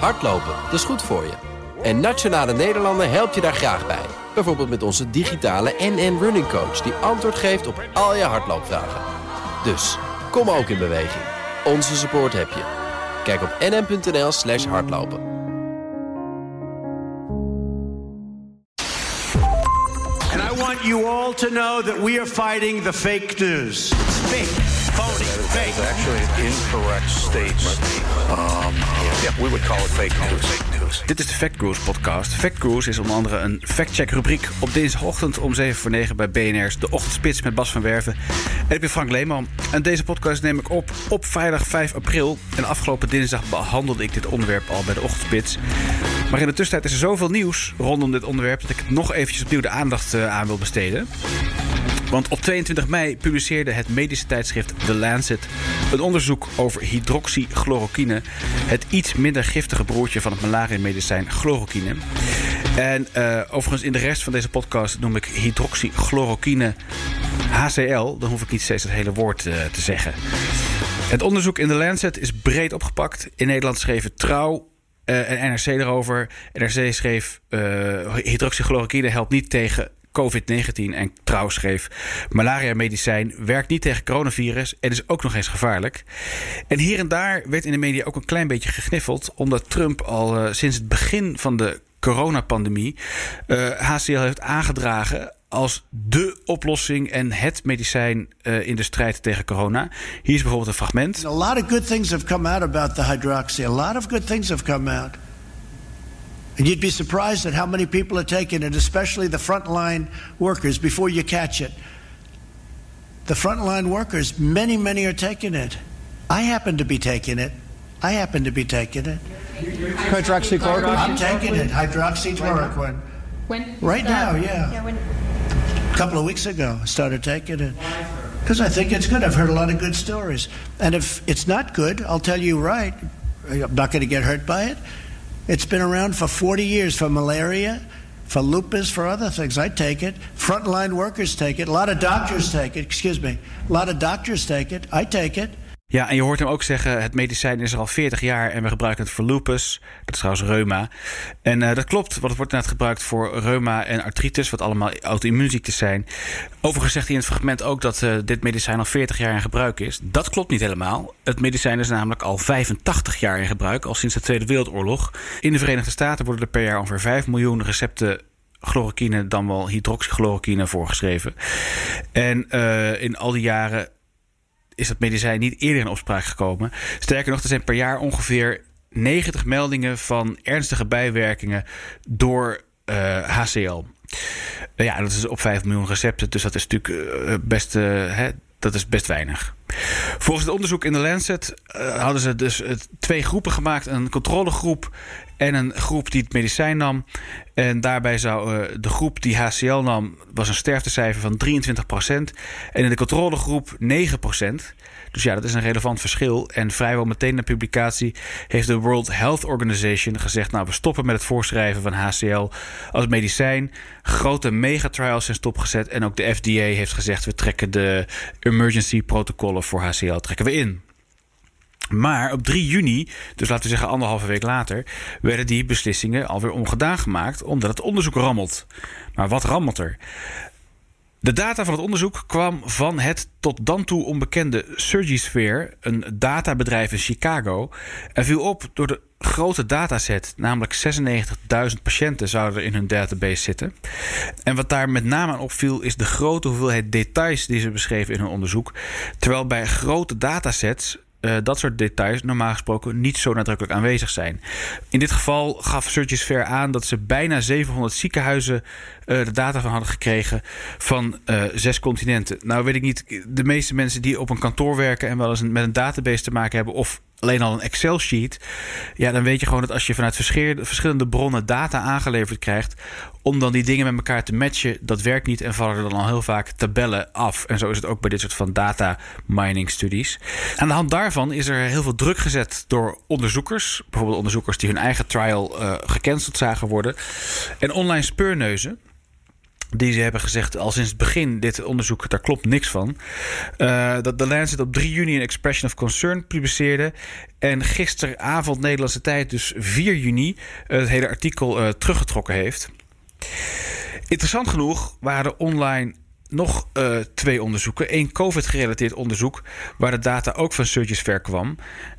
Hardlopen, dat is goed voor je. En Nationale Nederlanden helpt je daar graag bij. Bijvoorbeeld met onze digitale NN Running Coach... die antwoord geeft op al je hardloopvragen. Dus, kom ook in beweging. Onze support heb je. Kijk op nn.nl slash hardlopen. And I want you all to know we are fake news. Fake, incorrect statement. Um, we would call it fake news. Dit is de Fact Cruise podcast. Fact Cruise is onder andere een factcheck rubriek op dinsdagochtend om 7 voor 9 bij BNR's De Ochtendspits met Bas van Werven. En ik ben Frank Leeman. En deze podcast neem ik op op vrijdag 5 april. En afgelopen dinsdag behandelde ik dit onderwerp al bij de Ochtendspits. Maar in de tussentijd is er zoveel nieuws rondom dit onderwerp dat ik nog eventjes opnieuw de aandacht eh, aan wil besteden. Want op 22 mei publiceerde het medische tijdschrift The Lancet een onderzoek over hydroxychloroquine, het iets minder giftige broertje van het malaria-medicijn chloroquine. En uh, overigens in de rest van deze podcast noem ik hydroxychloroquine HCl. Dan hoef ik niet steeds het hele woord uh, te zeggen. Het onderzoek in The Lancet is breed opgepakt. In Nederland schreven Trouw, uh, en NRC erover. NRC schreef: hydroxychloroquine helpt niet tegen COVID-19 en Trouw schreef: malaria-medicijn werkt niet tegen coronavirus en is ook nog eens gevaarlijk. En hier en daar werd in de media ook een klein beetje gegniffeld, omdat Trump al uh, sinds het begin van de coronapandemie HCL heeft aangedragen als de oplossing en het medicijn uh, in de strijd tegen corona. Hier is bijvoorbeeld een fragment. A lot of good things have come out about the hydroxy. A lot of good things have come out. And you'd be surprised at how many people are taking it, especially the frontline workers, before you catch it. The frontline workers, many, many are taking it. I happen to be taking it. I happen to be taking it. Hydroxychloroquine? I'm taking it, hydroxychloroquine. When? Right now, yeah. Yeah, when? A couple of weeks ago, I started taking it. Because I think it's good. I've heard a lot of good stories. And if it's not good, I'll tell you right. I'm not going to get hurt by it. It's been around for 40 years for malaria, for lupus, for other things. I take it. Frontline workers take it. A lot of doctors take it. Excuse me. A lot of doctors take it. I take it. Ja, en je hoort hem ook zeggen: het medicijn is er al 40 jaar en we gebruiken het voor lupus. Dat is trouwens reuma. En uh, dat klopt, want het wordt inderdaad gebruikt voor reuma en artritis, wat allemaal auto-immuunziektes zijn. Overigens zegt hij in het fragment ook dat uh, dit medicijn al 40 jaar in gebruik is. Dat klopt niet helemaal. Het medicijn is namelijk al 85 jaar in gebruik, al sinds de Tweede Wereldoorlog. In de Verenigde Staten worden er per jaar ongeveer 5 miljoen recepten chloroquine, dan wel hydroxychloroquine voorgeschreven. En uh, in al die jaren is dat medicijn niet eerder in opspraak gekomen. Sterker nog, er zijn per jaar ongeveer 90 meldingen van ernstige bijwerkingen door HCL. Uh, ja, dat is op 5 miljoen recepten, dus dat is natuurlijk uh, best, hè, dat is best weinig. Volgens het onderzoek in de Lancet hadden ze dus twee groepen gemaakt: een controlegroep en een groep die het medicijn nam. En daarbij zou uh, de groep die HCL nam, was een sterftecijfer van 23%. En in de controlegroep 9%. Dus ja, dat is een relevant verschil. En vrijwel meteen na publicatie heeft de World Health Organization gezegd: Nou, we stoppen met het voorschrijven van HCL als medicijn. Grote megatrials zijn stopgezet. En ook de FDA heeft gezegd: we trekken de emergency protocollen voor HCL trekken we in. Maar op 3 juni, dus laten we zeggen anderhalve week later, werden die beslissingen alweer ongedaan gemaakt omdat het onderzoek rammelt. Maar wat rammelt er? De data van het onderzoek kwam van het tot dan toe onbekende Surgisphere, een databedrijf in Chicago, en viel op door de grote dataset, namelijk 96.000 patiënten zouden er in hun database zitten. En wat daar met name aan opviel is de grote hoeveelheid details die ze beschreven in hun onderzoek. Terwijl bij grote datasets uh, dat soort details normaal gesproken niet zo nadrukkelijk aanwezig zijn. In dit geval gaf Surgisphere aan dat ze bijna 700 ziekenhuizen de data van hadden gekregen van uh, zes continenten. Nou weet ik niet, de meeste mensen die op een kantoor werken en wel eens een, met een database te maken hebben of alleen al een Excel-sheet. Ja, dan weet je gewoon dat als je vanuit verschillende bronnen data aangeleverd krijgt. om dan die dingen met elkaar te matchen, dat werkt niet en vallen er dan al heel vaak tabellen af. En zo is het ook bij dit soort van data mining studies. Aan de hand daarvan is er heel veel druk gezet door onderzoekers. Bijvoorbeeld onderzoekers die hun eigen trial uh, gecanceld zagen worden. En online speurneuzen. Die ze hebben gezegd al sinds het begin, dit onderzoek, daar klopt niks van. Uh, dat de Lancet op 3 juni een expression of concern publiceerde. En gisteravond Nederlandse tijd, dus 4 juni, het hele artikel uh, teruggetrokken heeft. Interessant genoeg waren online nog uh, twee onderzoeken. Eén COVID-gerelateerd onderzoek, waar de data ook van Surgisfair kwam.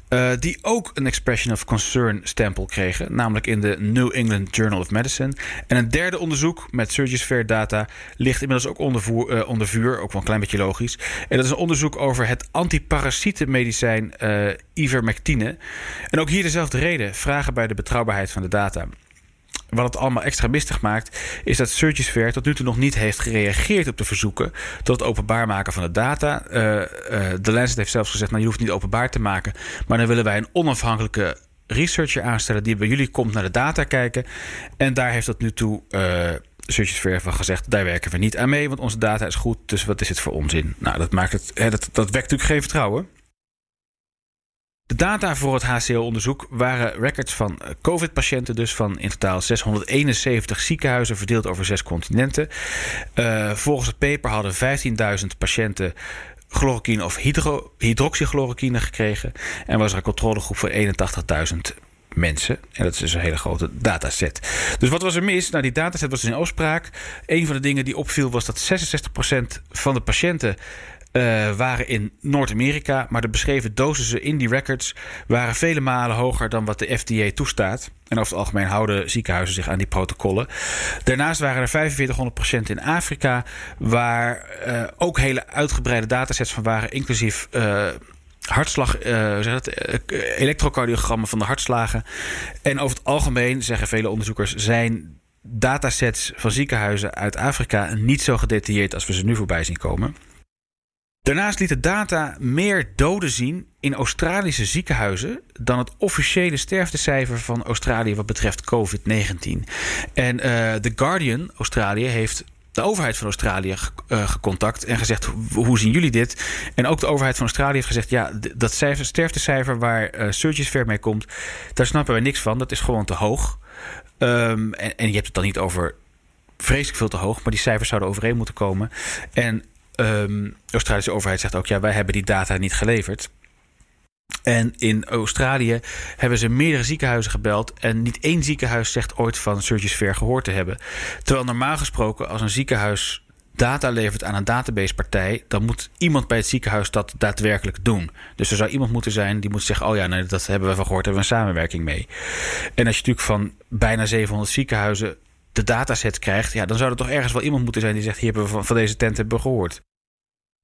Uh, die ook een Expression of Concern stempel kregen, namelijk in de New England Journal of Medicine. En een derde onderzoek met Surgisfair data ligt inmiddels ook onder, voer, uh, onder vuur, ook wel een klein beetje logisch. En dat is een onderzoek over het antiparasietenmedicijn uh, ivermectine. En ook hier dezelfde reden, vragen bij de betrouwbaarheid van de data. Wat het allemaal extra mistig maakt, is dat Surgisfair tot nu toe nog niet heeft gereageerd op de verzoeken tot het openbaar maken van de data. Uh, uh, de Lancet heeft zelfs gezegd: nou, je hoeft het niet openbaar te maken, maar dan willen wij een onafhankelijke researcher aanstellen die bij jullie komt naar de data kijken. En daar heeft tot nu toe uh, Surgisfair van gezegd: daar werken we niet aan mee, want onze data is goed. Dus wat is het voor onzin? Nou, dat, maakt het, hè, dat, dat wekt natuurlijk geen vertrouwen. De data voor het HCL-onderzoek waren records van COVID-patiënten, dus van in totaal 671 ziekenhuizen verdeeld over zes continenten. Uh, volgens het paper hadden 15.000 patiënten chloroquine of hydro hydroxychloroquine gekregen en was er een controlegroep van 81.000 mensen. En dat is dus een hele grote dataset. Dus wat was er mis? Nou, die dataset was dus in afspraak. Een van de dingen die opviel was dat 66% van de patiënten uh, waren in Noord-Amerika. Maar de beschreven dosissen in die records waren vele malen hoger dan wat de FDA toestaat. En over het algemeen houden ziekenhuizen zich aan die protocollen. Daarnaast waren er 4500 patiënten in Afrika, waar uh, ook hele uitgebreide datasets van waren, inclusief. Uh, hartslag, uh, zeg het, elektrocardiogrammen van de hartslagen. En over het algemeen, zeggen vele onderzoekers, zijn datasets van ziekenhuizen uit Afrika niet zo gedetailleerd als we ze nu voorbij zien komen. Daarnaast liet de data meer doden zien in Australische ziekenhuizen dan het officiële sterftecijfer van Australië wat betreft COVID-19. En uh, The Guardian, Australië, heeft de overheid van Australië uh, gecontact en gezegd: hoe zien jullie dit? En ook de overheid van Australië heeft gezegd: ja, dat cijfer, sterftecijfer waar uh, Surgisfair mee komt, daar snappen wij niks van. Dat is gewoon te hoog. Um, en, en je hebt het dan niet over vreselijk veel te hoog, maar die cijfers zouden overeen moeten komen. En um, Australische overheid zegt ook: ja, wij hebben die data niet geleverd. En in Australië hebben ze meerdere ziekenhuizen gebeld. En niet één ziekenhuis zegt ooit van Surgisfair gehoord te hebben. Terwijl normaal gesproken, als een ziekenhuis data levert aan een databasepartij, dan moet iemand bij het ziekenhuis dat daadwerkelijk doen. Dus er zou iemand moeten zijn die moet zeggen: Oh ja, dat hebben we van gehoord, hebben we een samenwerking mee. En als je natuurlijk van bijna 700 ziekenhuizen de dataset krijgt, ja, dan zou er toch ergens wel iemand moeten zijn die zegt: Hier hebben we van, deze tent hebben gehoord.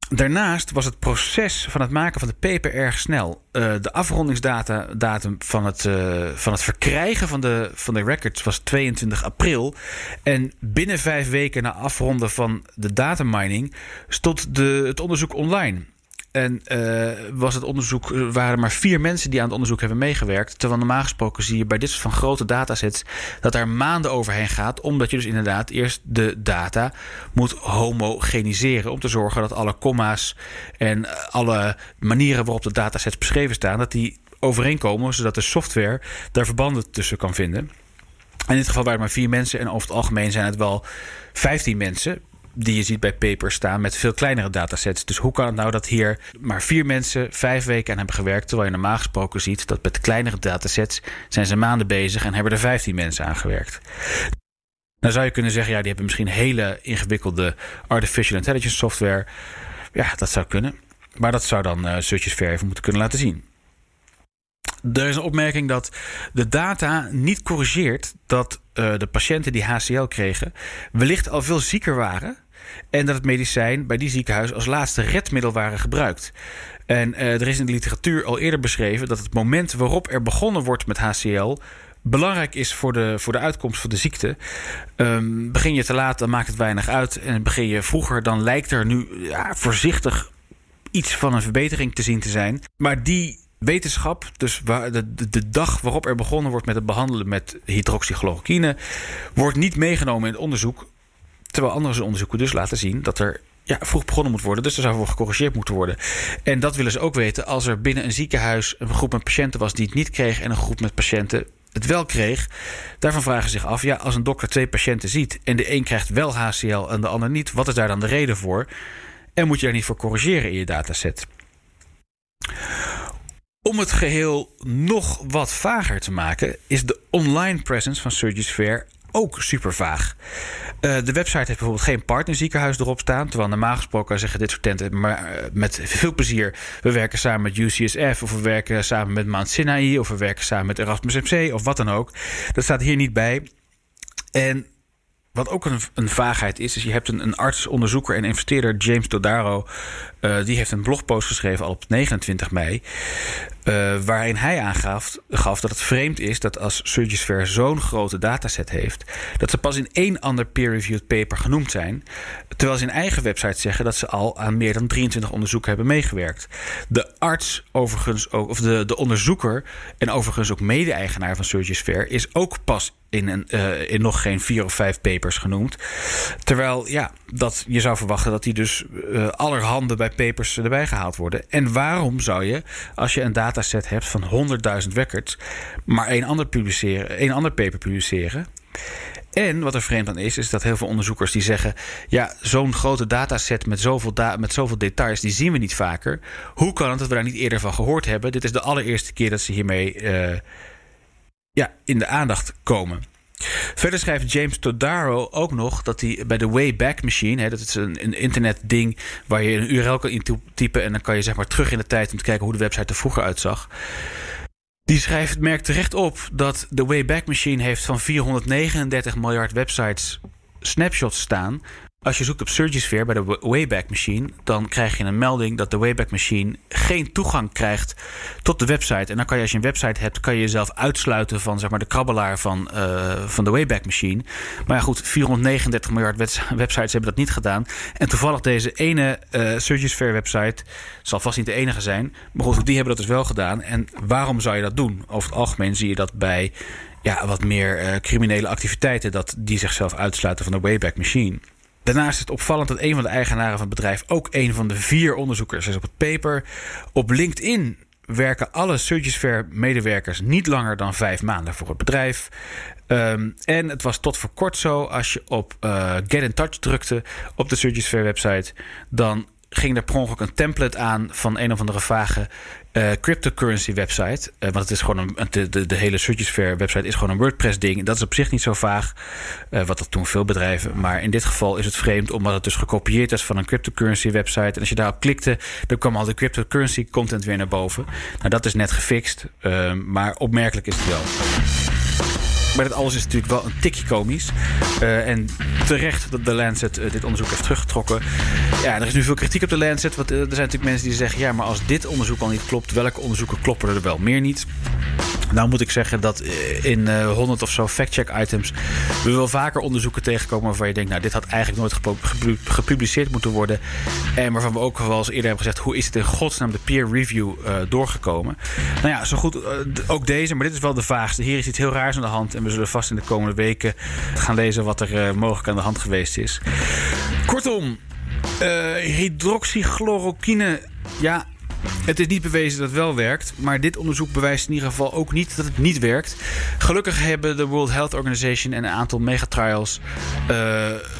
Daarnaast was het proces van het maken van de paper erg snel. Uh, de afrondingsdatum van het, uh, van het verkrijgen van de, van de records was 22 april. En binnen vijf weken na afronden van de datamining stond de, het onderzoek online. En uh, was het onderzoek, waren er maar vier mensen die aan het onderzoek hebben meegewerkt. Terwijl normaal gesproken zie je bij dit soort van grote datasets dat daar maanden overheen gaat. Omdat je dus inderdaad eerst de data moet homogeniseren. Om te zorgen dat alle comma's en alle manieren waarop de datasets beschreven staan, dat die overeenkomen. Zodat de software daar verbanden tussen kan vinden. In dit geval waren het maar vier mensen en over het algemeen zijn het wel 15 mensen die je ziet bij papers staan met veel kleinere datasets. Dus hoe kan het nou dat hier maar vier mensen vijf weken aan hebben gewerkt, terwijl je normaal gesproken ziet dat met kleinere datasets zijn ze maanden bezig en hebben er 15 mensen aan gewerkt. Dan zou je kunnen zeggen, ja, die hebben misschien hele ingewikkelde artificial intelligence software. Ja, dat zou kunnen. Maar dat zou dan uh, Fair even moeten kunnen laten zien. Er is een opmerking dat de data niet corrigeert dat uh, de patiënten die HCL kregen wellicht al veel zieker waren. En dat het medicijn bij die ziekenhuis als laatste redmiddel waren gebruikt. En uh, er is in de literatuur al eerder beschreven dat het moment waarop er begonnen wordt met HCL belangrijk is voor de, voor de uitkomst van de ziekte. Um, begin je te laat, dan maakt het weinig uit. En begin je vroeger, dan lijkt er nu ja, voorzichtig iets van een verbetering te zien te zijn. Maar die wetenschap, dus waar de, de, dag waarop er begonnen wordt met het behandelen met hydroxychloroquine, wordt niet meegenomen in het onderzoek. Terwijl andere onderzoeken dus laten zien dat er ja, vroeg begonnen moet worden. Dus er zou voor gecorrigeerd moeten worden. En dat willen ze ook weten als er binnen een ziekenhuis een groep met patiënten was die het niet kreeg en een groep met patiënten het wel kreeg, daarvan vragen ze zich af: ja, als een dokter twee patiënten ziet en de een krijgt wel HCL en de ander niet, wat is daar dan de reden voor? En moet je daar niet voor corrigeren in je dataset? Om het geheel nog wat vager te maken, is de online presence van Surgisphere ook super vaag. Uh, de website heeft bijvoorbeeld geen partnerziekenhuis erop staan. Terwijl normaal gesproken zeggen dit soort tenten maar, uh, met veel plezier... we werken samen met UCSF of we werken samen met Mount Sinai... of we werken samen met Erasmus MC of wat dan ook. Dat staat hier niet bij. En wat ook een, een, vaagheid is, is je hebt een, een arts, onderzoeker en investeerder, James Dodaro. Uh, die heeft een blogpost geschreven op 29 mei. Uh, waarin hij aangaf gaf dat het vreemd is dat als Surgisphere zo'n grote dataset heeft, dat ze pas in één ander peer-reviewed paper genoemd zijn. Terwijl ze in eigen website zeggen dat ze al aan meer dan 23 onderzoeken hebben meegewerkt. De arts, overigens ook, of de, de onderzoeker en overigens ook mede-eigenaar van Surgisphere, is ook pas in, een, uh, in nog geen vier of vijf papers genoemd. Terwijl ja, dat, je zou verwachten dat die dus uh, allerhande bij papers erbij gehaald worden. En waarom zou je, als je een dataset hebt van 100.000 records, maar één ander, publiceren, één ander paper publiceren? En wat er vreemd aan is, is dat heel veel onderzoekers die zeggen: ja, zo'n grote dataset met zoveel, da met zoveel details, die zien we niet vaker. Hoe kan het dat we daar niet eerder van gehoord hebben? Dit is de allereerste keer dat ze hiermee uh, ja, in de aandacht komen. Verder schrijft James Todaro ook nog dat hij bij de Wayback Machine, hè, dat is een, een internetding waar je een URL kan intypen en dan kan je zeg maar terug in de tijd om te kijken hoe de website er vroeger uitzag. Die schrijft, merkt terecht op dat de Wayback Machine heeft van 439 miljard websites snapshots staan. Als je zoekt op Surgisphere bij de Wayback Machine, dan krijg je een melding dat de Wayback Machine geen toegang krijgt tot de website. En dan kan je, als je een website hebt, kan je jezelf uitsluiten van zeg maar, de krabbelaar van, uh, van de Wayback Machine. Maar ja, goed, 439 miljard websites hebben dat niet gedaan. En toevallig deze ene uh, Surgisphere website, zal vast niet de enige zijn, maar goed, die hebben dat dus wel gedaan. En waarom zou je dat doen? Over het algemeen zie je dat bij ja, wat meer uh, criminele activiteiten, dat die zichzelf uitsluiten van de Wayback Machine. Daarnaast is het opvallend dat een van de eigenaren van het bedrijf ook een van de vier onderzoekers is op het paper. Op LinkedIn werken alle Surgisphere-medewerkers niet langer dan vijf maanden voor het bedrijf. Um, en het was tot voor kort zo, als je op uh, Get in Touch drukte op de Surgisphere-website, dan ging er per ongeluk een template aan van een of andere vage uh, cryptocurrency website. Uh, want het is gewoon een, de, de, hele Surgisphere website is gewoon een WordPress ding. Dat is op zich niet zo vaag. Uh, wat dat doen veel bedrijven. Maar in dit geval is het vreemd omdat het dus gekopieerd is van een cryptocurrency website. En als je daarop klikte, dan kwam al de cryptocurrency content weer naar boven. Nou, dat is net gefixt. maar opmerkelijk is het wel. Maar dit alles is natuurlijk wel een tikje komisch. En terecht dat de Lancet dit onderzoek heeft teruggetrokken. Ja, er is nu veel kritiek op de Lancet. Want uh, er zijn natuurlijk mensen die zeggen... ja, maar als dit onderzoek al niet klopt... welke onderzoeken kloppen er wel meer niet? Nou moet ik zeggen dat in 100 of zo fact-check items... we wel vaker onderzoeken tegenkomen waarvan je denkt... nou, dit had eigenlijk nooit gepubliceerd moeten worden. En waarvan we ook wel eens eerder hebben gezegd... hoe is het in godsnaam de peer review doorgekomen? Nou ja, zo goed ook deze, maar dit is wel de vaagste. Hier is iets heel raars aan de hand... En we zullen vast in de komende weken gaan lezen wat er uh, mogelijk aan de hand geweest is. Kortom, uh, hydroxychloroquine. Ja, het is niet bewezen dat het wel werkt, maar dit onderzoek bewijst in ieder geval ook niet dat het niet werkt. Gelukkig hebben de World Health Organization en een aantal megatrials uh,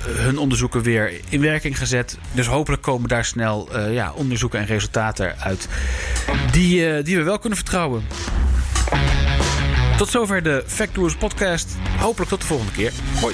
hun onderzoeken weer in werking gezet. Dus hopelijk komen daar snel uh, ja, onderzoeken en resultaten uit die, die we wel kunnen vertrouwen. Tot zover de Factours podcast. Hopelijk tot de volgende keer. Hoi.